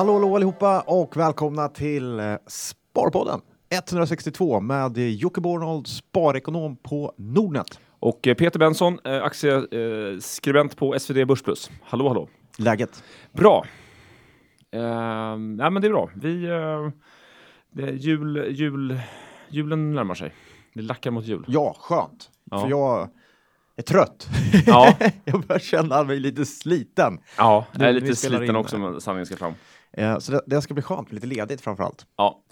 Hallå, hallå allihopa och välkomna till eh, Sparpodden 162 med Jocke Bornold, sparekonom på Nordnet. Och eh, Peter Benson, eh, aktieskribent på SvD Börsplus. Hallå, hallå. Läget? Bra. Uh, nej, men det är bra. Vi, uh, det jul, jul, julen närmar sig. Det lackar mot jul. Ja, skönt. Ja. För jag är trött. Ja, jag börjar känna mig lite sliten. ja jag är lite sliten in också, men sanningen ska fram. Eh, så det, det ska bli skönt, lite ledigt framför allt. Ja.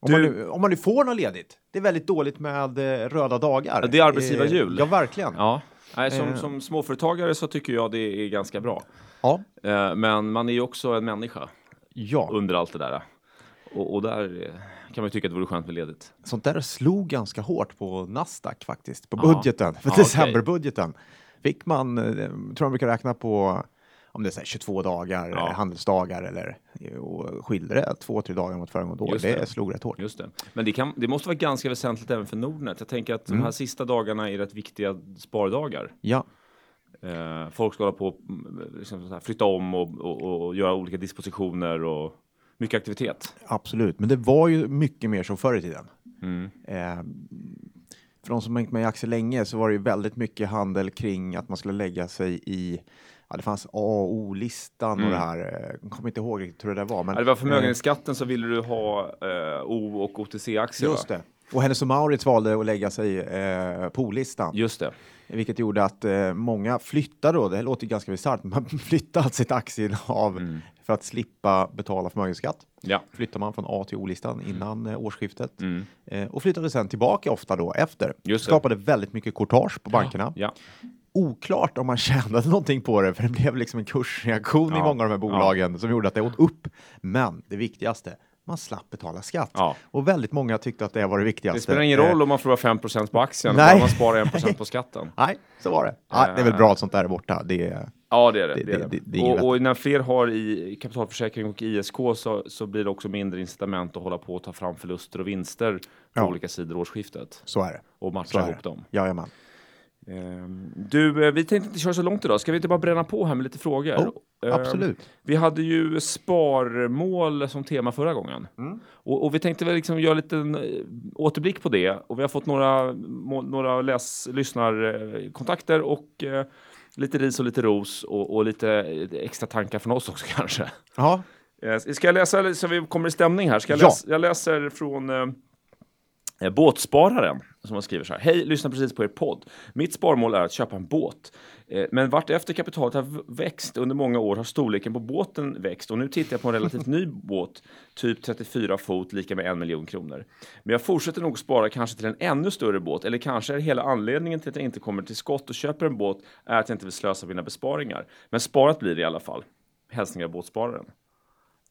Om, man Du- nu, om man nu får något ledigt. Det är väldigt dåligt med eh, röda dagar. Det är arbetsgivarjul. Eh, ja, verkligen. Ja. Nej, som, Eh. som småföretagare så tycker jag det är ganska bra. Ja. Eh, men man är ju också en människa ja. under allt det där. Och, och där kan man ju tycka att det vore skönt med ledigt. Sånt där slog ganska hårt på Nasdaq faktiskt, på budgeten, för Ja, okej. decemberbudgeten. Fick man, tror man brukar räkna på om det är så här 22 dagar, Ja. handelsdagar eller och skilde det två, tre dagar mot föregående år. Det, det. slog rätt hårt. Just det. Men det, kan, det måste vara ganska väsentligt även för Nordnet. Jag tänker att de här sista dagarna är rätt viktiga spardagar. Ja, Eh, folk ska hålla på mm, liksom här, flytta om och, och, och göra olika dispositioner och mycket aktivitet. absolut. Men det var ju mycket mer som förr i tiden. Mm. Eh, för de som hängt med i aktier länge så var det ju väldigt mycket handel kring att man skulle lägga sig i Ja, det fanns A och O-listan och Mm. det här. eh, Jag kommer inte ihåg riktigt hur det där var. Men, Ja, det var förmögenhetsskatten så ville du ha eh, O och OTC-aktier. Just va? det. Och Hennes och Mauritz valde att lägga sig eh, på O-listan. Just det. Vilket gjorde att eh, många flyttade då, det låter ju ganska bisarrt, man flyttade sitt aktieinnehav Mm. för att slippa betala förmögenhetsskatt. Ja. Flyttar man från A till O-listan innan eh, årsskiftet Mm. eh, och flyttade sen tillbaka ofta då efter. Just det. Skapade väldigt mycket courtage på bankerna. Ja. Oklart om man tjänade någonting på det, för det blev liksom en kursreaktion i Ja. många av de här bolagen som gjorde att det åt upp. Men det viktigaste, man slapp betala skatt. Ja. Och väldigt många tyckte att det var det viktigaste. Det spelar ingen Eh, roll om man förlorar 5% på aktien, Nej. bara man sparar 1% på skatten. Nej, så var det. Ja, det är väl bra att sånt där är borta. Det är, Ja, det är det. Det- det, är det- det. är och, och när fler har i kapitalförsäkring och ISK så, så blir det också mindre incitament att hålla på och ta fram förluster och vinster på Ja. olika sidor årsskiftet så är det. och matcha ihop dem. Jajamän. Ehm, Du, eh, vi tänkte inte köra så långt idag. Ska vi inte bara bränna på här med lite frågor? Oh, Absolut. Vi hade ju sparmål som tema förra gången. Mm. Och, och vi tänkte väl liksom göra lite en eh, återblick på det. Och vi har fått några, några läs, lyssnarkontakter och eh, lite ris och lite ros och, och lite extra tankar från oss också kanske. Ja, Ska jag läsa så vi kommer i stämning här? Ska jag, Ja. läsa, jag läser från eh, Båtspararen som har skriver så här. Hej, lyssna precis på er podd. Mitt sparmål är att köpa en båt. Eh, men vart efter kapitalet har växt under många år har storleken på båten växt och nu tittar jag på en relativt ny båt, typ 34 fot, lika med en miljon kronor. Men jag fortsätter nog spara kanske till en ännu större båt eller kanske är hela anledningen till att jag inte kommer till skott och köper en båt är att jag inte vill slösa mina besparingar. Men sparat blir det i alla fall. Hälsningar Båtspararen.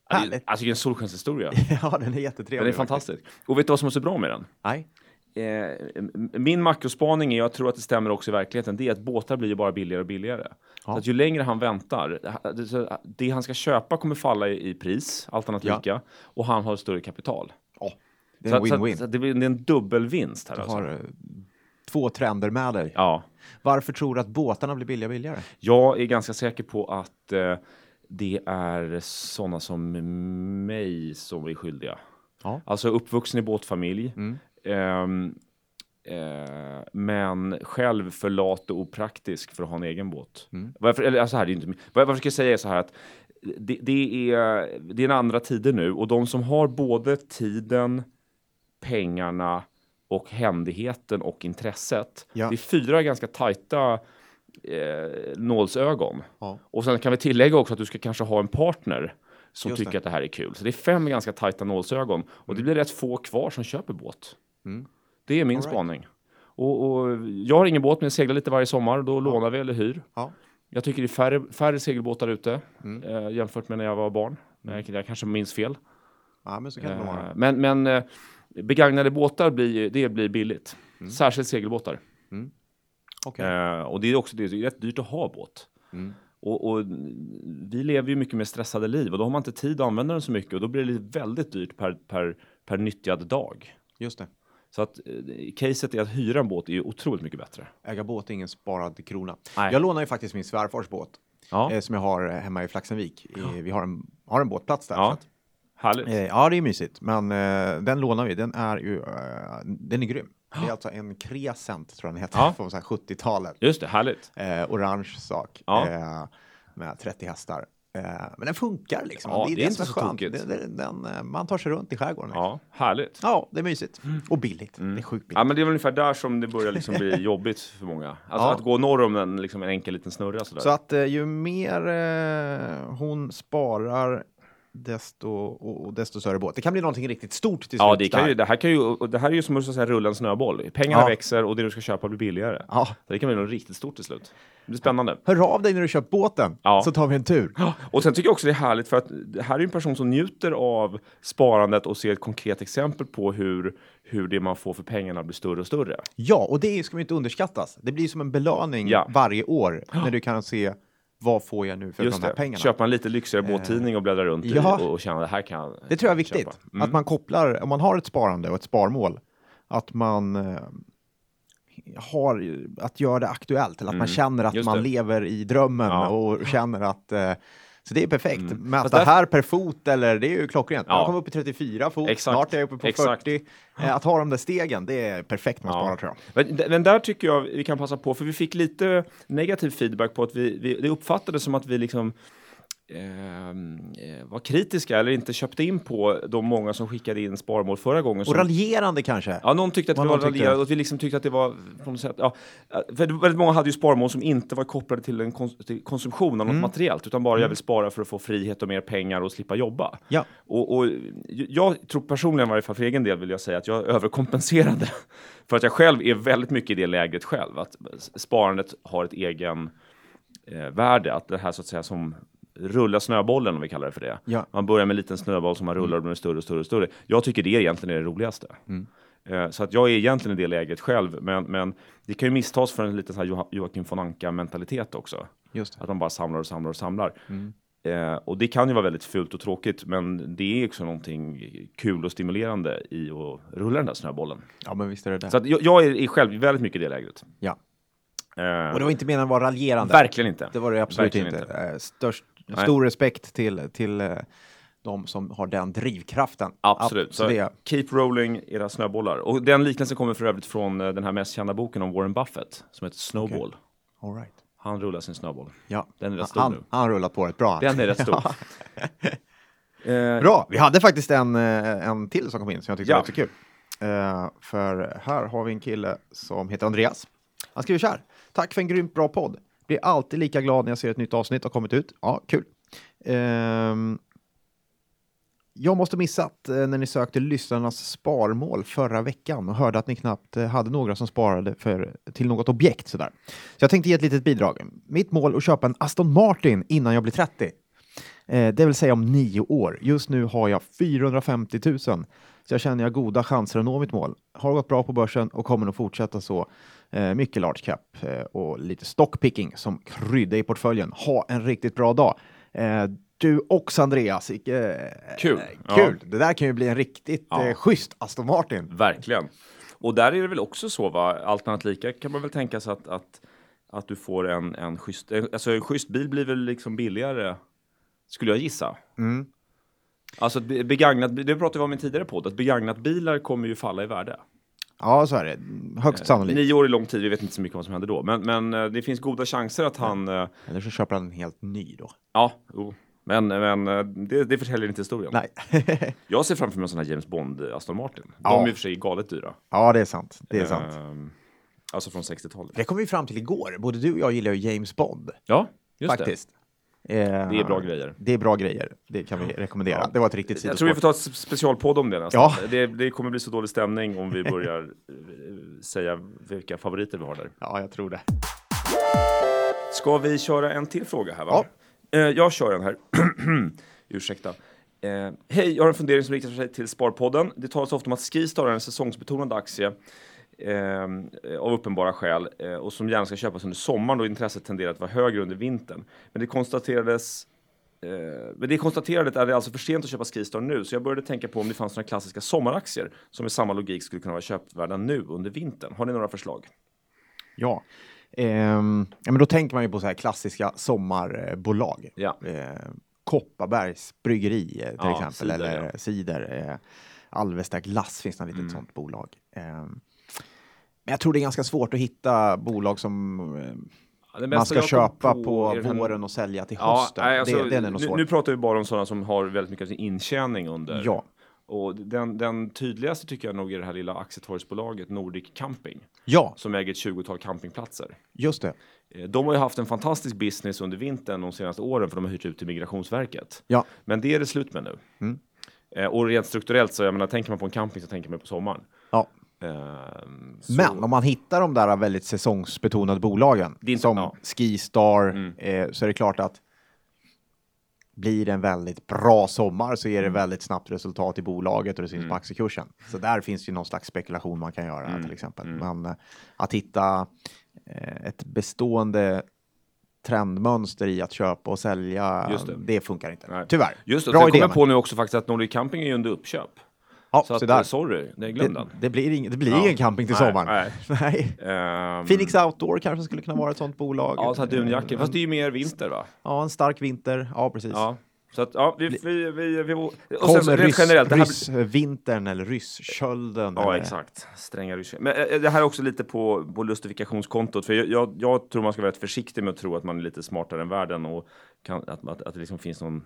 Det- Härligt. Alltså, en solskenshistoria. ja den är jättetrevlig. Den är fantastisk. Och vet du vad som är så bra med den? Nej. Eh, min makrospaning är, jag tror att det stämmer också i verkligheten, det är att båtar blir ju bara billigare och billigare. Så att ju längre han väntar, det- han ska köpa kommer falla i, pris, allt annat Ja. lika, och han har större kapital. Ja, det är en win-win. Det är en dubbelvinst här Du alltså. har eh, två trender med dig. Ja, Varför tror du att båtarna blir billigare och billigare? jag är ganska säker på att eh, det är sådana som mig som är skyldiga. Ja. Alltså uppvuxen i båtfamilj. Mm. Ehm, eh, men själv för lat och opraktisk för att ha en egen båt. Mm. Varför, eller, alltså här, det är inte, vad jag vad jag ska säga är så här att det, det, är, det är en andra tider nu och de som har både tiden, pengarna och händigheten och intresset. Ja. Det är fyra ganska tajta eh, nålsögon. Ja. Och sen kan vi tillägga också att du ska kanske ha en partner som Just tycker det. att det här är kul. Så det är fem ganska tajta nålsögon och det blir rätt få kvar som köper båt. Mm. Det är min All right. spaning. Och, och jag har ingen båt men jag seglar lite varje sommar. Då lånar vi eller hyr. Ja. Jag tycker det är färre, färre segelbåtar ute Mm. eh, jämfört med när jag var barn. Men jag, jag kanske minns fel. ja, men så kan det Eh, vara. men men eh, begagnade båtar blir, det blir billigt. Särskilt segelbåtar. Okej. Eh, och det är också det, det är rätt dyrt att ha båt. Mm. Och, och vi lever ju mycket mer stressade liv och då har man inte tid att använda den så mycket och då blir det väldigt dyrt per, per, per nyttjad dag. Just det. Så att eh, caset är att hyra en båt är ju otroligt mycket bättre. Äga båt är ingen sparad krona. Nej. Jag lånade ju faktiskt min svärfars båt Ja, eh, som jag har hemma i Flaxenvik. I, vi har en, har en båtplats där. ja. härligt. eh, ja, det är mysigt. Men eh, den lånar vi. Den är ju, eh, den är grym. Det är alltså en Crescent, tror jag den heter, Ja. från så här 70-talet. Just det, härligt. Eh, orange sak. Ja. Eh, med 30 hästar. Eh, men den funkar liksom. Ja, det är inte som så skönt. tokigt. Det, det, den, eh, man tar sig runt i skärgården. Liksom. Ja, härligt. Ja, det är mysigt. Och billigt. Det är sjukt billigt. Ja, men det är väl ungefär där som det börjar liksom bli jobbigt för många. Alltså Ja. att gå norr om en, liksom en enkel liten snurra sådär. Så att eh, ju mer eh, hon sparar, desto, och, desto större båt. Det kan bli någonting riktigt stort till Ja, slut. det, kan där. ju, det här kan ju, det här är ju som att säga, rulla en snöboll. Pengarna Ja. växer och det du ska köpa blir billigare. Ja. Det kan bli något riktigt stort till slut. Det blir spännande. Hör av dig när du köpt båten, Ja. så tar vi en tur. Och sen tycker jag också det är härligt för att det här är en person som njuter av sparandet och ser ett konkret exempel på hur, hur det man får för pengarna blir större och större. Ja, och det ska vi inte underskattas. Det blir som en belöning Ja. varje år när du kan se vad får jag nu för Just de här det. pengarna. Köpa en lite lyxigare båttidning och bläddra runt ja. i och, och känna det här kan Det tror jag är viktigt. Mm. Att man kopplar, om man har ett sparande och ett sparmål, att man eh, har, att göra det aktuellt, eller att man känner att Mm. just man det. lever i drömmen Ja. och känner att eh, så det är perfekt. Mm. Mäta där- här per fot, eller det är ju klockrent. Ja. Jag kom upp i 34 fot, Exakt. snart är jag uppe på Exakt. 40. Eh, att ha de där stegen, det är perfekt att Ja. spara tror jag. Men, men där tycker jag vi kan passa på, för vi fick lite negativ feedback på att vi, vi det uppfattades som att vi liksom var kritiska eller inte köpte in på de många som skickade in sparmål förra gången. Och Som, raljerande kanske. ja, någon tyckte att vi var raljerade och att vi liksom tyckte att det var på något sätt, ja, för väldigt många hade ju sparmål som inte var kopplade till, en kons till konsumtion av något Mm. materiellt, utan bara jag vill spara för att få frihet och mer pengar och slippa jobba. Ja. Och, och jag tror personligen, i varje fall för egen del, vill jag säga att jag överkompenserade. För att jag själv är väldigt mycket i det läget själv. Att sparandet har ett egen eh, värde. Att det här så att säga som rulla snöbollen om vi kallar det för det. Ja. Man börjar med en liten snöboll som man rullar och blir större och större och större. Jag tycker det egentligen är det roligaste. Eh, Så att jag är egentligen i det läget själv. Men, men det kan ju misstas för en liten så här Jo- Joakim von Anka mentalitet också. Just det. Att man bara samlar och samlar och samlar. Eh, och det kan ju vara väldigt fult och tråkigt, men det är också någonting kul och stimulerande i att rulla den där snöbollen. Ja, men visst är det det. Så att jag, jag är är själv väldigt mycket i det läget. ja. Eh, Och det var inte menat att vara raljerande. verkligen inte. Det var det absolut Verkligen inte. inte. Eh, Störst, Nej. stor respekt till, till eh, de som har den drivkraften. Absolut. Så det, keep rolling era snöbollar. Och den liknelsen kommer för övrigt från eh, den här mest kända boken om Warren Buffett, som heter Snowball. all right. Han rullar sin snöboll. ja. Den är rätt stor han, nu. han har rullat på rätt bra. Den är rätt stor. Eh, Bra, vi hade faktiskt en, en till som kom in som jag tyckte Ja. var så kul. Eh, för här har vi en kille som heter Andreas. Han skriver så här. Tack för en grymt bra podd. Blir alltid lika glad när jag ser ett nytt avsnitt har kommit ut. Ja, kul. Um, jag måste missat eh, när ni sökte lyssnarnas sparmål förra veckan och hörde att ni knappt eh, hade några som sparade för, till något objekt. Sådär. Så jag tänkte ge ett litet bidrag. Mitt mål är att köpa en Aston Martin innan jag blir 30. Eh, det vill säga om nio år. Just nu har jag 450 000. Så jag känner jag goda chanser att nå mitt mål. Har gått bra på börsen och kommer nog fortsätta så. Eh, mycket large cap eh, och lite stockpicking som krydda i portföljen. Ha en riktigt bra dag. Eh, du också Andreas. Kul. Kul. Det där kan ju bli en riktigt Ja. eh, schysst Aston Martin. Verkligen. Och där är det väl också så, va? allt annat lika kan man väl tänka sig att, att, att du får en, en schysst, alltså en schysst bil blir väl liksom billigare, skulle jag gissa. Mm. Alltså begagnat, det pratade vi om i en tidigare podd, att begagnat bilar kommer ju falla i värde. Ja, så är det. Högst sannolikt. Nio år är lång tid, vi vet inte så mycket vad som händer då. Men, men eh, det finns goda chanser att han, eh, Eller så köper han en helt ny då. ja, jo. Men, men eh, det, det förtäljer inte historien. Nej. Jag ser framför mig en sån här James Bond eh, Aston Martin. De Ja. är i och för sig galet dyra. ja, det är sant. Det är sant. Ehm, alltså från 60-talet. Det kom vi fram till igår. Både du och jag gillar ju James Bond. Ja, just det. faktiskt. Eh, Det är bra grejer. Det är bra grejer. Det kan vi rekommendera. Ja. Det var ett riktigt Jag sidospår. tror vi får ta ett specialpodd om det nästan. Ja. Det, det kommer bli så dålig stämning om vi börjar eh, säga vilka favoriter vi har där. Ja, jag tror det. Ska vi köra en till fråga här va? Eh, jag kör en här. Ursäkta. Eh, Hej, jag har en fundering som riktar sig till Sparpodden. Det talas ofta om att Skistar är en säsongsbetonad aktie eh, av uppenbara skäl eh, och som gärna ska köpas under sommaren då intresset tenderar att vara högre under vintern. Men det konstaterades Eh, med det konstaterandet är det alltså för sent att köpa Skistar nu, så jag började tänka på om det fanns några klassiska sommaraktier som med samma logik skulle kunna vara köpvärda nu under vintern. Har ni några förslag? Ja. Ehm, ja, men då tänker man ju på så här klassiska sommarbolag. Ja. Eh, Kopparbergs bryggeri eh, till Ja, exempel, cider, eller ja. Mm. cider. Eh, Alvesta glass finns det ett litet sånt bolag. Ehm, men jag tror det är ganska svårt att hitta bolag som eh, Ja, det man ska köpa på, här- våren och sälja till Ja, hösten. nej, alltså, det, nog nu, nu pratar vi bara om sådana som har väldigt mycket av sin intjäning under. Ja. Och den, den tydligaste tycker jag nog är det här lilla aktietorgsbolaget Nordic Camping ja, som äger ett 20-tal campingplatser. just det. Eh, De har ju haft en fantastisk business under vintern de senaste åren för de har hyrt ut till Migrationsverket. Ja, Men det är det slut med nu. Mm. Eh, och rent strukturellt så jag menar, tänker man på en camping så tänker man på sommaren. ja. Ehm, så- Men om man hittar de där väldigt säsongsbetonade bolagen inte- som ja. Skistar Mm. eh, så är det klart att blir det en väldigt bra sommar så Mm. är det väldigt snabbt resultat i bolaget och det syns på aktiekursen. Så där finns ju någon slags spekulation man kan göra Mm. till exempel. Men eh, att hitta eh, ett bestående trendmönster i att köpa och sälja, det. det. funkar inte. Nej. Tyvärr. Just det, Bra idé. kommer jag men- på nu också faktiskt att Nordic Camping är under uppköp. Ja, Så att, där. eh, sorry, det glömde Det, den. det blir, ing, det blir Ja. ingen camping till Nej, sommaren. Nej. Ehm, Phoenix Outdoor kanske skulle kunna vara ett sånt bolag. Ja, så dunjackor. Eh, Fast det är ju mer vinter va? Ja, en stark vinter. Ja, precis. Ja. Så att, ja, vi... vi, vi, vi och sen, så rent ryss, generellt, det här, ryssvintern eller rysskölden. Ja, eller- exakt. Stränga ryska. Men eh, det här är också lite på, på lustifikationskontot. För jag, jag, jag tror man ska vara rätt försiktig med att tro att man är lite smartare än världen och kan, att, att, att det liksom finns någon...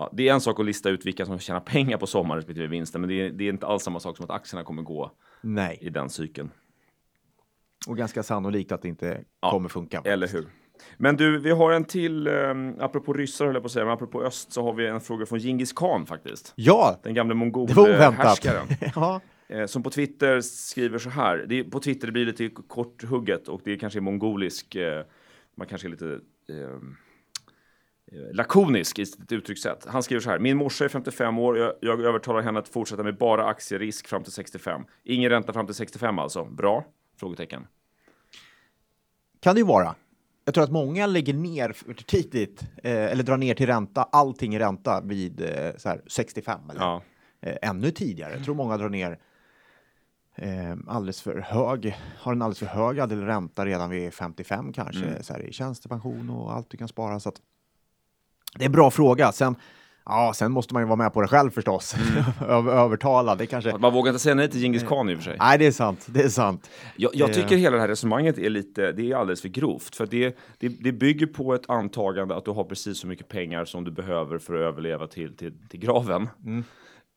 Ja, det är en sak att lista ut vilka som tjänar pengar på sommar respektive vinsten, men det är, det är inte alls samma sak som att aktierna kommer gå Nej, i den cykeln. och ganska sannolikt att det inte Ja, kommer funka. Eller hur? Men du, vi har en till, um, apropå ryssar höll jag på att säga, men apropå öst så har vi en fråga från Genghis khan faktiskt. Ja, Den gamle mongolhärskaren. ja. Eh, som på Twitter skriver så här. Det på Twitter blir det lite korthugget och det kanske är mongolisk. Eh, man kanske är lite eh, eh, lakonisk i sitt uttryckssätt. Han skriver så här. Min morsa är 55 år. Jag, jag övertalar henne att fortsätta med bara aktierisk fram till 65. Ingen ränta fram till 65 alltså. Bra? Frågetecken. Kan det ju vara. Jag tror att många lägger ner för tidigt, eh, eller drar ner till ränta, allting i ränta vid eh, så här 65 eller Ja. eh, ännu tidigare. Jag tror många drar ner eh, alldeles för hög, har en alldeles för hög andel ränta redan vid 55 kanske, Mm. så här, i tjänstepension och allt du kan spara. Så att, det är en bra fråga. Sen, ja, sen måste man ju vara med på det själv förstås. Mm. Över, övertala, det kanske... Man vågar inte säga nej till Genghis khan i och för sig. Nej, det är sant. Det är sant. Jag, jag tycker hela det här resonemanget är lite, det är alldeles för grovt. För det, det, det bygger på ett antagande att du har precis så mycket pengar som du behöver för att överleva till, till, till graven. Mm.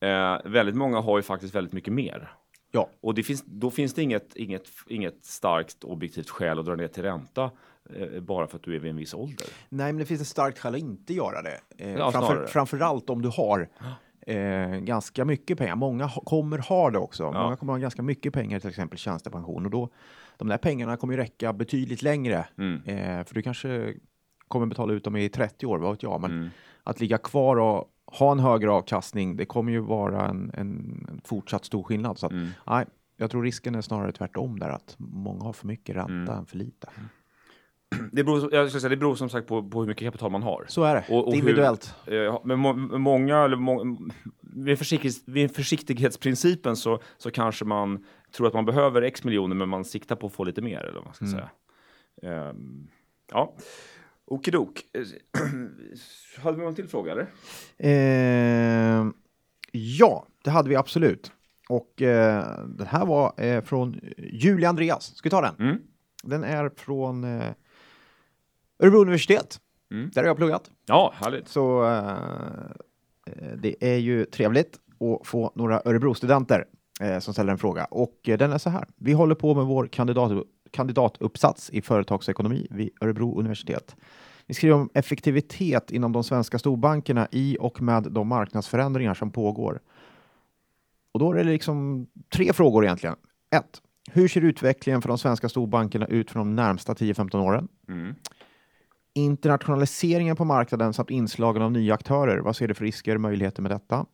Eh, väldigt många har ju faktiskt väldigt mycket mer. Ja, Och det finns, då finns det inget, inget, inget starkt objektivt skäl att dra ner till ränta bara för att du är vid en viss ålder. Nej, men det finns ett starkt skäl att inte göra det. Eh, Ja, framför, framförallt om du har eh, ganska mycket pengar. Många ha, kommer ha det också. Många kommer ha ganska mycket pengar, till exempel tjänstepension. Och då, de där pengarna kommer ju räcka betydligt längre. Mm. Eh, för du kanske kommer betala ut dem i 30 år, vad vet jag. Men Mm. att ligga kvar och ha en högre avkastning, det kommer ju vara en, en, en fortsatt stor skillnad. Så att, Mm. nej, jag tror risken är snarare tvärtom där, att många har för mycket ränta Mm. än för lite. Det, beror, jag ska säga, det beror som sagt på, på hur mycket kapital man har. Så är det. Och- och det är hur- individuellt. Eh, Men må, många, eller må, vid, försiktighets, vid försiktighetsprincipen så, så kanske man tror att man behöver x miljoner men man siktar på att få lite mer. Eller vad man ska säga. Ehm, ja, okidok. Eh, Hade vi någon till fråga eller? Eh, ja, det hade vi absolut. Och eh, den här var eh, från Julia Andreas. Ska vi ta den? Mm. Den är från eh, Örebro universitet. Mm. Där har jag pluggat. Ja, härligt. Så eh, eh, det är ju trevligt att få några Örebro-studenter eh, som ställer en fråga. Och eh, den är så här. Vi håller på med vår kandidat, kandidatuppsats i företagsekonomi vid Örebro universitet. Vi skriver om effektivitet inom de svenska storbankerna i och med de marknadsförändringar som pågår. Och då är det liksom tre frågor egentligen. 1. Hur ser utvecklingen för de svenska storbankerna ut för de närmsta 10-15 åren? Mm. Internationaliseringen på marknaden samt inslagen av nya aktörer. Vad ser du för risker och möjligheter med detta?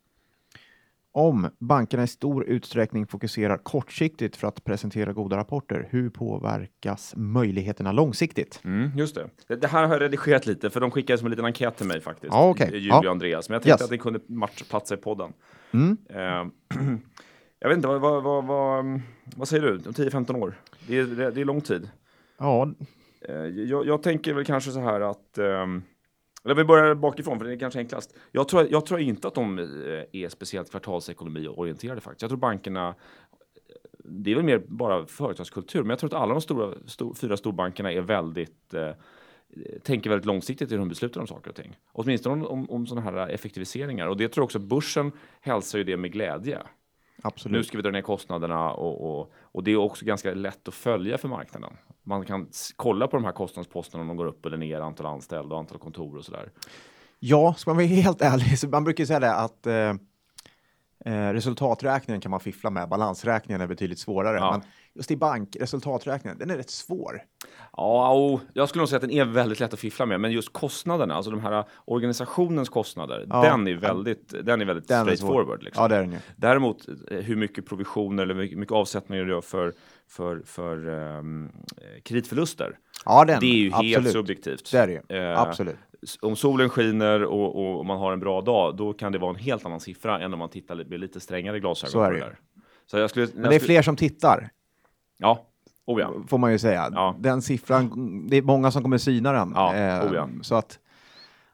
Om bankerna i stor utsträckning fokuserar kortsiktigt för att presentera goda rapporter, hur påverkas möjligheterna långsiktigt? Mm, just det. det. Här har jag redigerat lite för de skickade som en liten enkät till mig faktiskt. Ja, okej. Julia och. Andreas. Men jag tänkte Yes. att det kunde matcha, platsa i podden. Mm. Eh, jag vet inte, vad, vad, vad, vad, säger du? Om 10-15 år? Det är, det, är lång tid. Ja, Eh, jag, jag tänker väl kanske så här att ehm, eller vi börjar bakifrån för det är kanske enklast. Jag tror, jag tror inte att de eh, är speciellt kvartalsekonomiorienterade faktiskt. Jag tror bankerna eh, det är väl mer bara företagskultur, men jag tror att alla de stora, stor, fyra storbankerna är väldigt eh, tänker väldigt långsiktigt i hur de beslutar om saker och ting. Åtminstone om, om, om sådana här effektiviseringar. Och det tror jag också börsen hälsar ju det med glädje absolut. Nu ska vi dra ner kostnaderna och, och, och det är också ganska lätt att följa för marknaden. Man kan kolla på de här kostnadsposterna om de går upp eller ner, antal anställda och antal kontor och sådär. Ja, ska man vara helt ärlig, så man brukar säga det att eh, eh, resultaträkningen kan man fiffla med, balansräkningen är betydligt svårare. Ja. Men just i bank, resultaträkningen, den är rätt svår. Ja, och jag skulle nog säga att den är väldigt lätt att fiffla med, men just kostnaderna, alltså de här organisationens kostnader, Ja. den är väldigt, den är väldigt Den straightforward. Liksom. Ja, det är den ju. Däremot eh, hur mycket provisioner eller hur mycket avsättningar du gör för, för, för eh, kreditförluster, Ja, den. det är ju helt absolut. subjektivt. Det är det ju. Eh, Absolut. Om solen skiner och, och man har en bra dag, då kan det vara en helt annan siffra än om man tittar med lite strängare glasögon Så är det ju. Så jag skulle, Men det är fler som tittar, Ja, oh ja. får man ju säga. Ja. Den siffran, det är många som kommer syna den. Ja, Eh, oh ja. Så att,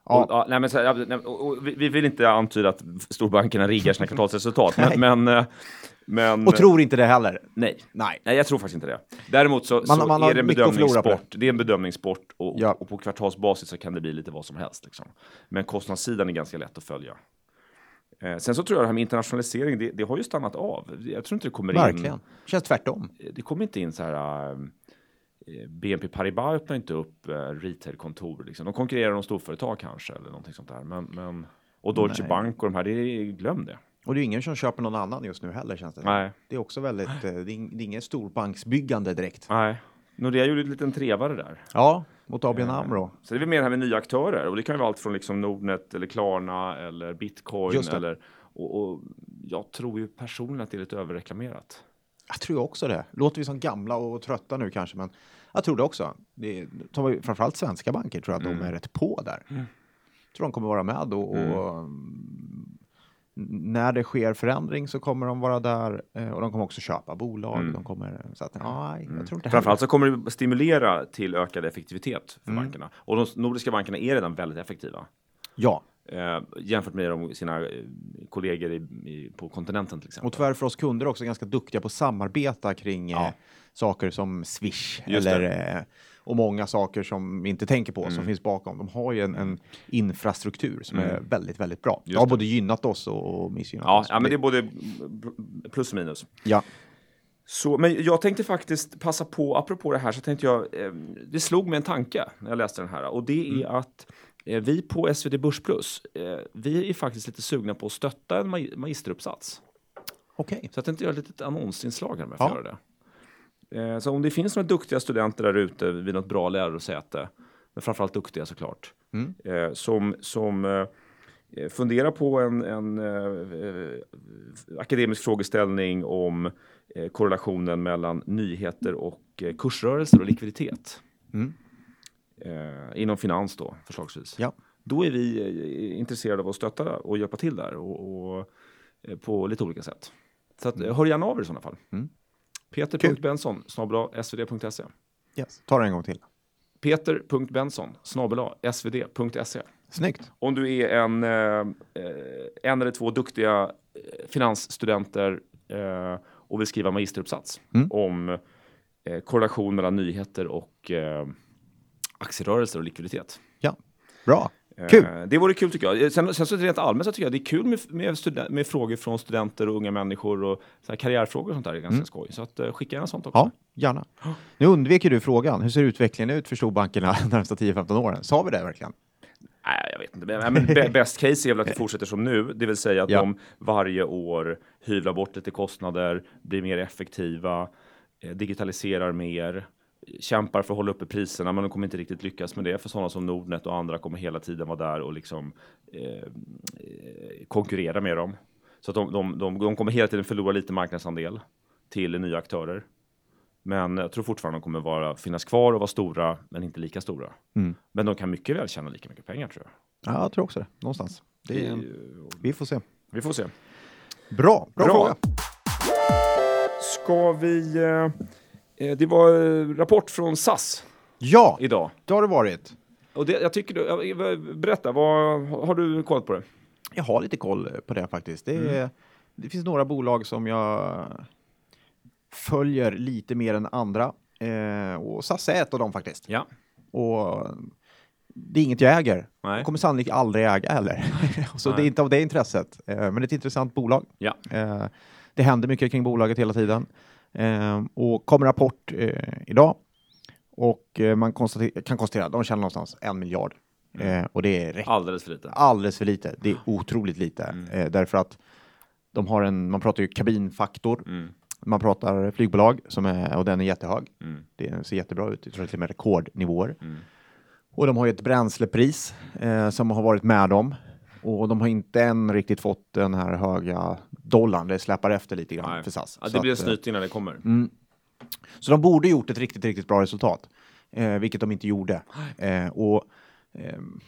Ja. Och, ja, nej, men så, och, och, vi, vi vill inte antyda att storbankerna riggar sina kvartalsresultat, men, men, eh, men och tror inte det heller. nej. Nej. Nej, jag tror faktiskt inte det. Däremot så, Man- så man är det en bedömningssport. Det är en bedömningssport och, Ja. och på kvartalsbasis så kan det bli lite vad som helst. Liksom. Men kostnadssidan är ganska lätt att följa. Eh, sen så tror jag det här med internationalisering, det, det har ju stannat av. Jag tror inte det kommer in. Verkligen. Känns tvärtom. Det kommer inte in så här. eh, BNP Paribas öppnar inte upp eh, retailkontor. Liksom. De konkurrerar om storföretag kanske eller någonting sånt där. Men, men, och Deutsche Nej. Bank och de här, det är, glöm det. Och det är ingen som köper någon annan just nu heller känns det. Nej. Det är också väldigt, eh, det är ing- det är ingen storbanksbyggande direkt. Nej, Nordea gjorde en liten trevare där. Ja, mot ABN Eh, AMRO. Så det är väl mer här med nya aktörer och det kan ju vara allt från liksom Nordnet eller Klarna eller Bitcoin eller och, och jag tror ju personligen att det är lite överreklamerat. Jag tror också det. Låter vi som gamla och trötta nu kanske, men jag tror det också. Det är, framförallt svenska banker tror jag att Mm. de är rätt på där. tror de kommer vara med och, och mm, när det sker förändring så kommer de vara där eh, och de kommer också köpa bolag. Mm. De kommer, så att, ja, jag tror inte Framförallt så kommer det stimulera till ökad effektivitet för Mm. bankerna och de nordiska bankerna är redan väldigt effektiva. Ja, Eh, jämfört med de, sina eh, kollegor i, i, på kontinenten till exempel. och tyvärr för oss kunder också ganska duktiga på att samarbeta kring Ja. eh, saker som Swish Just eller, eh, och många saker som vi inte tänker på som Mm. finns bakom. De har ju en, en infrastruktur som är Mm. väldigt, väldigt bra. Det Just har det. både gynnat oss och, och missgynnat ja, oss. ja, men det är både plus och minus. ja. Så, men jag tänkte faktiskt passa på, apropå det här, så tänkte jag, eh, det slog mig en tanke när jag läste den här och det är att eh, vi på SvD Börs Plus, eh, vi är faktiskt lite sugna på att stötta en ma- magisteruppsats. Okej. Så jag tänkte göra ett litet annonsinslag här jag får Ja. göra det. Eh, så om det finns några duktiga studenter där ute vid något bra lärosäte, men framförallt duktiga såklart, Mm. eh, som, som eh, funderar på en, en akademisk frågeställning om korrelationen mellan nyheter och kursrörelser och likviditet. Mm. Inom finans då, förslagsvis. Ja. Då är vi intresserade av att stötta och hjälpa till där och, och, på lite olika sätt. Så att, eh, hör gärna av er i sådana fall. Mm. Peter.Benson snabel svd.se Yes. Ta det en gång till. Peter.Benson snabel svd.se Snyggt. Om du är en, eh, en eller två duktiga eh, finansstudenter eh, och vill skriva magisteruppsats Mm. om eh, korrelation mellan nyheter och eh, aktierörelser och likviditet. Ja. Bra. Eh, Kul. Det vore kul tycker jag. Eh, Sen, sen så rent allmänt så tycker jag det är kul med, med, studen- med frågor från studenter och unga människor och så karriärfrågor och sånt där är ganska skoj. Så att, eh, skicka gärna sånt också. Ja, gärna. Nu undviker du frågan. Hur ser utvecklingen ut för storbankerna de närmsta 10-15 åren? Sa vi det verkligen? Nej, jag vet inte. Men, best case är väl att det fortsätter som nu, det vill säga att Ja. de varje år hyvlar bort lite kostnader, blir mer effektiva, digitaliserar mer, kämpar för att hålla uppe priserna, men de kommer inte riktigt lyckas med det. För sådana som Nordnet och andra kommer hela tiden vara där och liksom eh, eh, konkurrera med dem. Så att de, de, de, de kommer hela tiden förlora lite marknadsandel till nya aktörer. Men jag tror fortfarande de kommer vara, finnas kvar och vara stora, men inte lika stora. Mm. Men de kan mycket väl tjäna lika mycket pengar tror jag. Ja, jag tror också det. Någonstans. Det är, vi får se. Vi får se. Bra, bra, Bra. fråga. Ska vi... Eh, Det var eh, rapport från SAS Ja, idag. det har det varit. Och det, jag tycker ja, berätta, vad, har du koll på det? Jag har lite koll på det faktiskt. Det, Mm. det finns några bolag som jag följer lite mer än andra. Eh, och SAS är ett av dem faktiskt. Ja. Och det är inget jag äger. Nej. Jag kommer sannolikt aldrig äga heller. Så det Nej. är inte av det intresset. Eh, men det är ett intressant bolag. Ja. Eh, det händer mycket kring bolaget hela tiden. Eh, och kom rapport eh, idag. Och eh, man konstater- kan konstatera att de tjänar någonstans en miljard. Mm. Eh, och det är rätt Alldeles för lite. alldeles för lite. Det är otroligt lite. Mm. Därför att de har en, man pratar ju kabinfaktor. Mm. Man pratar flygbolag som är, och den är jättehög. Mm. Det ser jättebra ut. Jag tror till och med rekordnivåer. Mm. Och de har ju ett bränslepris eh, som har varit med dem. Och de har inte än riktigt fått den här höga dollarn. Det släpar efter lite grann Nej. för SAS. Ja, Så det blir eh, snyting när det kommer. Mm. Så de borde gjort ett riktigt, riktigt bra resultat, eh, vilket de inte gjorde. Eh, och ehm,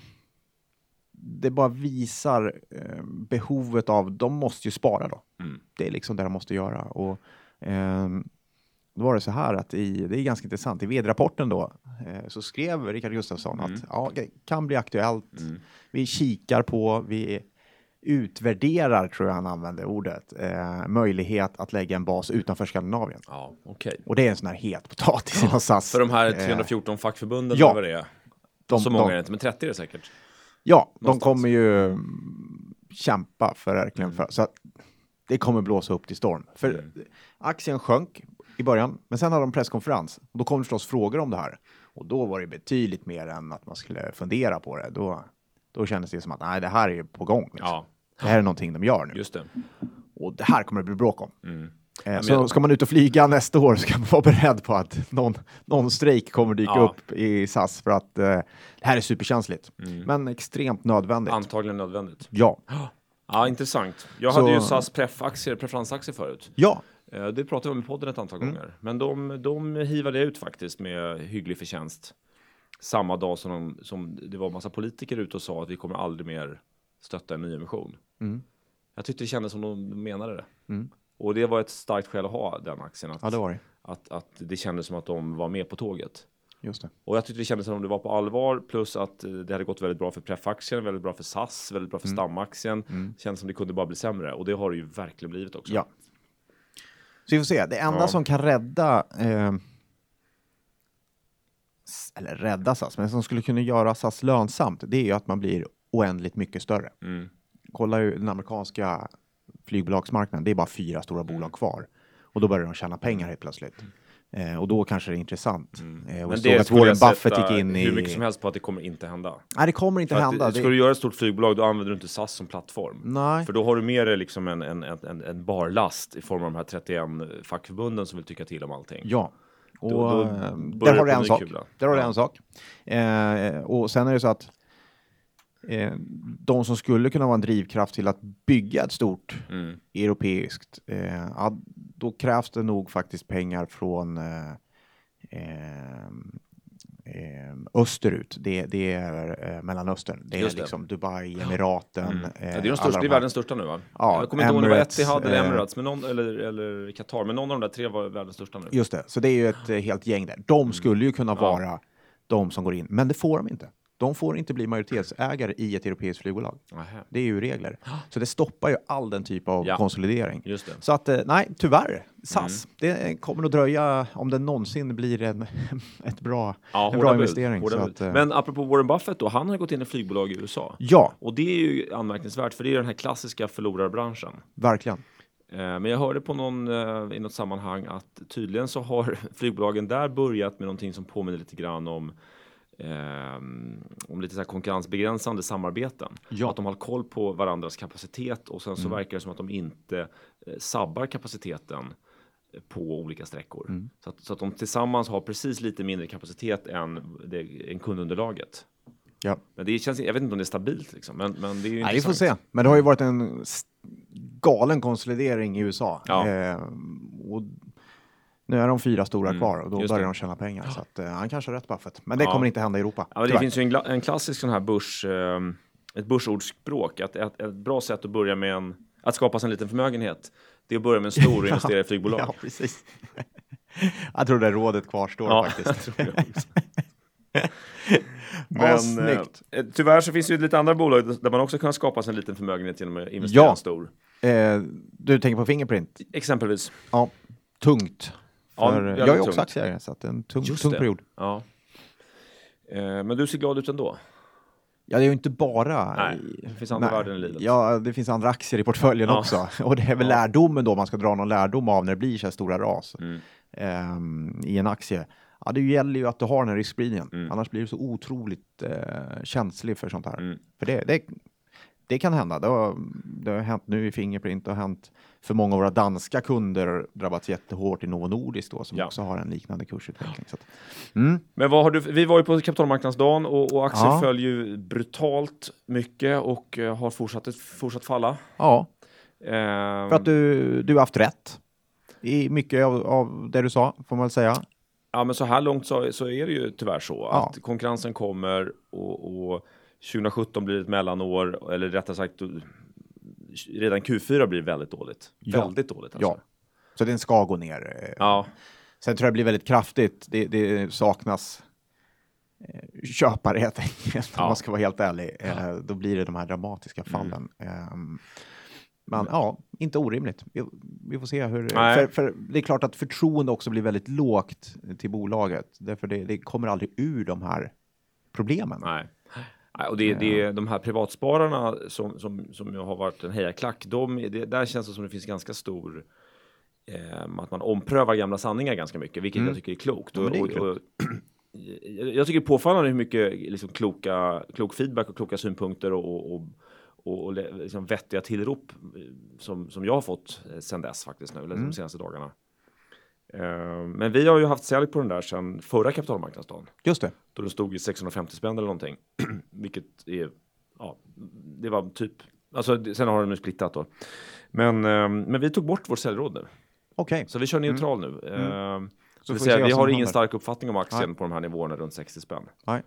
det bara visar eh, behovet av, de måste ju spara då. Mm. Det är liksom det de måste göra. Och, ehm, då var det så här att i, det är ganska intressant, i vd-rapporten då eh, så skrev Rickard Gustafsson Mm. att ja, det kan bli aktuellt. Mm. Vi kikar på, vi utvärderar, tror jag han använde ordet, eh, möjlighet att lägga en bas utanför Skandinavien. Ja, okej. Och det är en sån här het potatis inom SAS. För de här Eh, 314 fackförbunden, ja. eller vad det är. de, Så många de, är det inte, men 30 är det säkert. Ja, de någonstans. kommer ju mm, kämpa för verkligen för. Så det kommer blåsa upp till storm. För Mm. aktien sjönk i början, men sen hade de presskonferens. Och då kom det förstås frågor om det här. Och då var det betydligt mer än att man skulle fundera på det. Då, då kändes det som att nej, det här är på gång. Liksom. Ja, Det här är någonting de gör nu. just det. Och det här kommer det bli bråk om. Mm. Eh, så jag- ska man ut och flyga nästa år så ska man vara beredd på att någon, någon strejk kommer dyka Ja. upp i SAS för att eh, det här är superkänsligt. Mm. Men extremt nödvändigt. Antagligen nödvändigt. ja. Ja, intressant. Jag Så- hade ju SAS pref-aktier, preferensaktier förut. Ja, Eh, Det pratade vi om i podden ett antal Mm. gånger. Men de, de hivade ut faktiskt med hygglig förtjänst. Samma dag som, de, som det var massa politiker ute och sa att vi kommer aldrig mer stötta en nyemission. Mm. Jag tyckte det kändes som de menade det. Mm. Och det var ett starkt skäl att ha den aktien. Att, ja det var det. att, att det kändes som att de var med på tåget. Just det. Och jag tyckte det kändes som om det var på allvar. Plus att eh, det hade gått väldigt bra för prefaktien, väldigt bra för SAS, väldigt bra för stamaktien. Mm. Kändes som det kunde bara bli sämre. Och det har det ju verkligen blivit också. Ja. Så vi får se. Det enda Ja. som kan rädda, eh, eller rädda SAS, men som skulle kunna göra SAS lönsamt, det är ju att man blir oändligt mycket större. Mm. Kolla ju den amerikanska flygbolagsmarknaden, det är bara fyra stora Mm. bolag kvar. Och då börjar de tjäna pengar helt plötsligt. Eh, och då kanske det är intressant. Eh, och Mm. Men det att Warren jag Buffett gick in i... hur mycket som helst på att det kommer inte hända. Nej, det kommer inte För att, hända. Ska Det... du göra ett stort flygbolag då använder du inte SAS som plattform. Nej. För då har du med dig liksom en, en, en, en, en barlast i form av de här 31 fackförbunden som vill tycka till om allting. Ja. Och Då- då eh, där har du en sak. kula. Där har du en sak. Eh, och sen är det så att eh, de som skulle kunna vara en drivkraft till att bygga ett stort Mm. europeiskt, eh, då krävs det nog faktiskt pengar från eh, eh, österut. Det, det är eh, Mellanöstern. Det är Just det. liksom Dubai, Emiraten. Mm. eh, Ja, det är de alla största, är här- världens största nu va? Ja, jag kommer inte ihåg om det var Etihad eller eh, Emirates, men någon, eller, eller Qatar, men någon av de där tre var världens största nu. Just det, så det är ju ett eh, helt gäng där. De skulle ju kunna Mm. Vara de som går in, men det får de inte. De får inte bli majoritetsägare i ett europeiskt flygbolag. Nähä. Det är ju regler. Så det stoppar ju all den typ av Ja. konsolidering. Just det. Så att, eh, nej, tyvärr. SAS, Mm. det kommer nog dröja om det någonsin blir en, ett bra, Ja, en bra bud, investering. att, eh, Men apropå Warren Buffett då, han har gått in i flygbolag i USA. ja, Och det är ju anmärkningsvärt, för det är den här klassiska förlorarbranschen. verkligen. Eh, Men jag hörde på någon, i något sammanhang att tydligen så har flygbolagen där börjat med någonting som påminner lite grann om om lite så här konkurrensbegränsande samarbeten. Ja. Att de har koll på varandras kapacitet och sen så Mm. verkar det som att de inte eh, sabbar kapaciteten eh, på olika sträckor. Mm. Så, att, så att de tillsammans har precis lite mindre kapacitet än, det, än kundunderlaget. Ja. Men det känns, jag vet inte om det är stabilt liksom, men, men det är ju Nej, vi får se. Men det har ju varit en galen konsolidering i USA. Ja. Eh, och nu är de fyra stora Mm, kvar och då börjar det. de tjäna pengar. Så att, eh, han kanske har rätt Buffett. Men det Ja. kommer inte hända i Europa. Ja, men det finns ju en, en klassisk sån här börs, eh, ett börsordspråk, att ett, ett bra sätt att börja med en, att skapa sig en liten förmögenhet, det är att börja med en stor och investera i flygbolag. Ja, precis. Jag tror det rådet kvarstår Ja, faktiskt. också. Ja, Men snyggt. eh, tyvärr så finns det ju lite andra bolag där man också kan skapa sig en liten förmögenhet genom att investera Ja. en stor. Eh, du tänker på Fingerprint? Exempelvis. Ja, tungt. Ja, För, väldigt jag är också tungt. aktieägare, så att det är en tung, Just tung det. period. Ja. Eh, Men du ser glad ut ändå. Ja, det är ju inte bara... Nej, det finns andra värden i livet. Ja, det finns andra aktier i portföljen Ja. också. Och det är väl Ja. lärdomen då, man ska dra någon lärdom av när det blir så här stora ras Mm. ehm, i en aktie. Ja, det gäller ju att du har den här riskspridningen. Mm. Annars blir du så otroligt eh, känslig för sånt här. Mm. För det, det, det kan hända. Det har, det har hänt nu i Fingerprint. Det har hänt för många av våra danska kunder drabbats jättehårt i Novo Nordisk då, som Ja. också har en liknande kursutveckling. Så att, mm. Men vad har du, vi var ju på kapitalmarknadsdagen och, och aktier Ja. föll ju brutalt mycket och eh, har fortsatt, fortsatt falla. Ja, Ehm, för att du, du har haft rätt i mycket av, av det du sa, får man väl säga. Ja, men så här långt så, så är det ju tyvärr så Ja. att konkurrensen kommer och, och 2017 blir ett mellanår, eller rättare sagt redan Q4 blir väldigt dåligt. Ja. Väldigt dåligt alltså. Ja. Så den ska gå ner. eh. Ja, Sen tror jag det blir väldigt kraftigt. Det, det saknas eh, köpare helt enkelt, om Ja. man ska vara helt ärlig. Eh, då blir det de här dramatiska fallen. Ehm, men ja, inte orimligt. Vi, får se hur... För, för det är klart att förtroende också blir väldigt lågt till bolaget. Därför det, det kommer aldrig ur de här problemen. nej. Och det, det är de här privatspararna som, som, som ju har varit en hejaklack, de, det, där känns det som det finns ganska stor eh, att man omprövar gamla sanningar ganska mycket, vilket jag tycker är klokt. Mm. Ja, är Och- och- jag jag tycker det är påfallande hur mycket liksom, kloka, klok feedback och kloka synpunkter och, och, och, och, liksom, vettiga tillrop eh, som, som jag har fått eh, sedan dess faktiskt nu, Mm. de senaste dagarna. Eh, men vi har ju haft sälj på den där sedan förra kapitalmarknadsdagen. Just det. Då den stod i 650 spänn eller någonting. Vilket är, ja, det var typ, alltså sen har den nu splittat då. Men, eh, men vi tog bort vår säljråd nu. Okej. Så vi kör neutral nu. Eh, Mm. Så så vi, säga, vi har ingen stark uppfattning om aktien Nej. på de här nivåerna runt 60 spänn. Nej.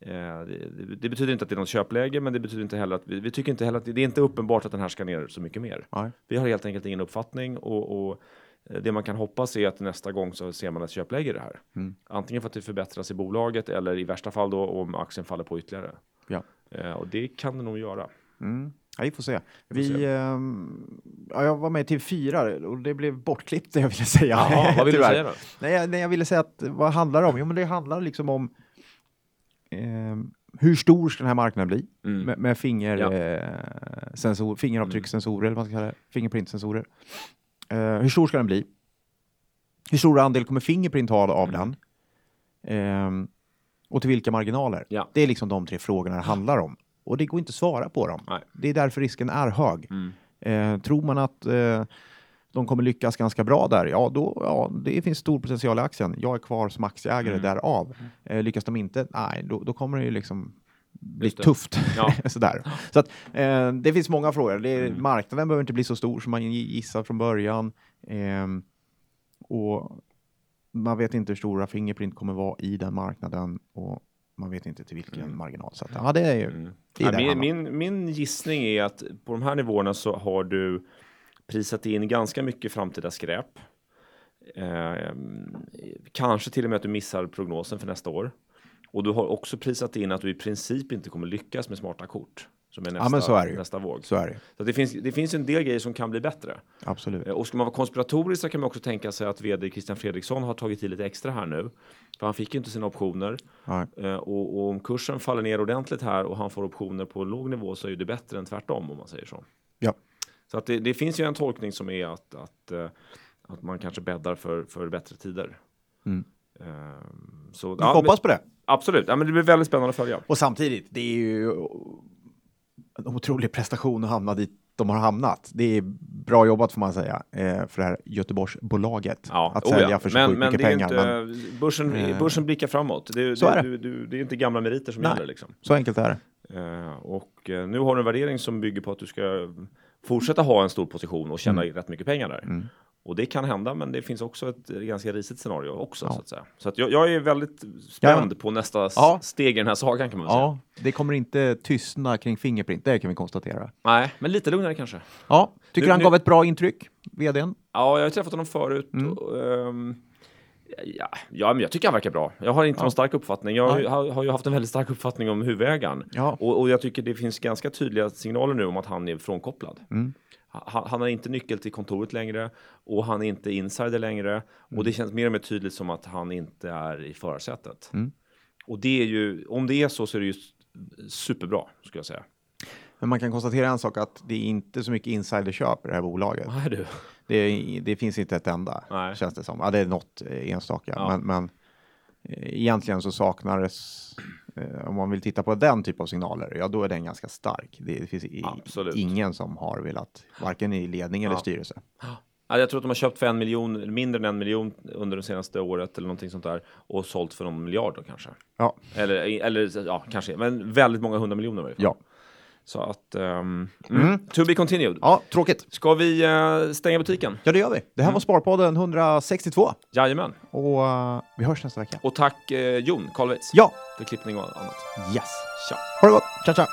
Eh, det, det, betyder inte att det är något köpläge, men det betyder inte heller att vi, vi tycker inte heller att det, det är inte uppenbart att den här ska ner så mycket mer. Nej. Vi har helt enkelt ingen uppfattning och, och eh, det man kan hoppas är att nästa gång så ser man ett köpläge i det här. Mm. Antingen för att det förbättras i bolaget eller i värsta fall då om aktien faller på ytterligare. Ja. Eh, och det kan det nog göra. Mm. Ja, vi får se. Vi får Vi, se. ehm, ja, jag var med i TV4 och det blev bortklippt det jag ville säga. Jaha, vad vill du säga då? Nej, jag, nej, jag ville säga att vad handlar det om? Jo, men det handlar liksom om ehm, hur stor ska den här marknaden bli Mm. med, med finger, Ja. eh, sensor, fingeravtryckssensorer, eller vad man ska kalla det, fingerprintsensorer. Eh, hur stor ska den bli? Hur stor andel kommer Fingerprint ha av Mm. den? Ehm, och till vilka marginaler? Ja. Det är liksom de tre frågorna det handlar om. Och det går inte att svara på dem. Nej. Det är därför risken är hög. Mm. Eh, tror man att eh, de kommer lyckas ganska bra där, ja, då, ja, det finns stor potential i aktien. Jag är kvar som aktieägare Mm. därav. Eh, lyckas de inte, nej, då, då kommer det ju liksom bli Just det. tufft. Ja. Sådär. Så att, eh, det finns många frågor. Det är, Mm. Marknaden behöver inte bli så stor som man gissar från början. Ehm, och man vet inte hur stora Fingerprint kommer vara i den marknaden och man vet inte till vilken Mm. marginal. Så att, ja, det är ju Mm. det är Ja, min, min, min gissning är att på de här nivåerna så har du prisat in ganska mycket framtida skräp. Eh, kanske till och med att du missar prognosen för nästa år. Och du har också prisat in att du i princip inte kommer lyckas med smarta kort. Som är nästa, men så är det ju. nästa våg. Så är det Så det finns, det finns en del grejer som kan bli bättre. absolut. Eh, Och ska man vara konspiratorisk så kan man också tänka sig att vd Christian Fredriksson har tagit i lite extra här nu. För han fick ju inte sina optioner. Nej. Eh, Och, och om kursen faller ner ordentligt här och han får optioner på låg nivå så är det bättre än tvärtom om man säger så. Ja. Så att det, det finns ju en tolkning som är att, att, eh, att man kanske bäddar för, för bättre tider. Mm. Eh, Så, Vi ja, hoppas på det. Absolut, ja, men det blir väldigt spännande att följa. Och samtidigt, det är ju en otrolig prestation att hamna dit de har hamnat. Det är bra jobbat får man säga eh, för det här Göteborgsbolaget Ja, att oh sälja ja. för så men, sjukt men mycket det är pengar. inte, Men börsen, Eh, börsen blickar framåt. Det, det, är det. Du, det är inte gamla meriter som Nej. gäller. Liksom. så enkelt är det. Eh, och eh, nu har du en värdering som bygger på att du ska fortsätta ha en stor position och tjäna rätt mycket pengar där. Mm. Och det kan hända, men det finns också ett ganska risigt scenario också Ja. så att säga. Så att jag, jag är väldigt spänd på nästa Ja. steg i den här sagan kan man säga. Ja, det kommer inte tystna kring Fingerprint, det kan vi konstatera. Nej, men lite lugnare kanske. Ja, tycker Nu- han nu- gav ett bra intryck, vdn? Ja, jag har träffat honom förut. Mm. Och, ehm, Ja, ja, men jag tycker han verkar bra. Jag har inte Ja. någon stark uppfattning. Jag har, har ju haft en väldigt stark uppfattning om huvudägaren. Ja. Och, och jag tycker det finns ganska tydliga signaler nu om att han är frånkopplad. Mm. Han, han har inte nyckel till kontoret längre och han är inte insider längre. Och det känns mer och mer tydligt som att han inte är i förarsätet. Mm. Och det är ju, om det är så så är det ju superbra, skulle jag säga. Men man kan konstatera en sak att det är inte så mycket insiderköp i det här bolaget. Är du? Det, det finns inte ett enda, Nej. känns det som. Ja, det är något enstaka, Ja. men, men egentligen så saknades, eh, om man vill titta på den typ av signaler, ja då är den ganska stark. Det, det finns i, ingen som har velat, varken i ledning eller Ja. styrelse. Ja, jag tror att de har köpt för en miljon, mindre än en miljon under det senaste året eller någonting sånt där och sålt för någon miljard då kanske. Ja, Eller, eller ja, kanske, men väldigt många hundra miljoner i varje fall. ja. Så att, ehm, mm. to be continued. ja tråkigt. Ska vi eh, stänga butiken? Ja, det gör vi. Det här var Sparpodden 162 Jajamän. och eh, vi hörs nästa vecka. Och tack eh, Jon Karlveits Ja, för klippning och annat. yes. Tja! Ha det gott. Ciao, ciao.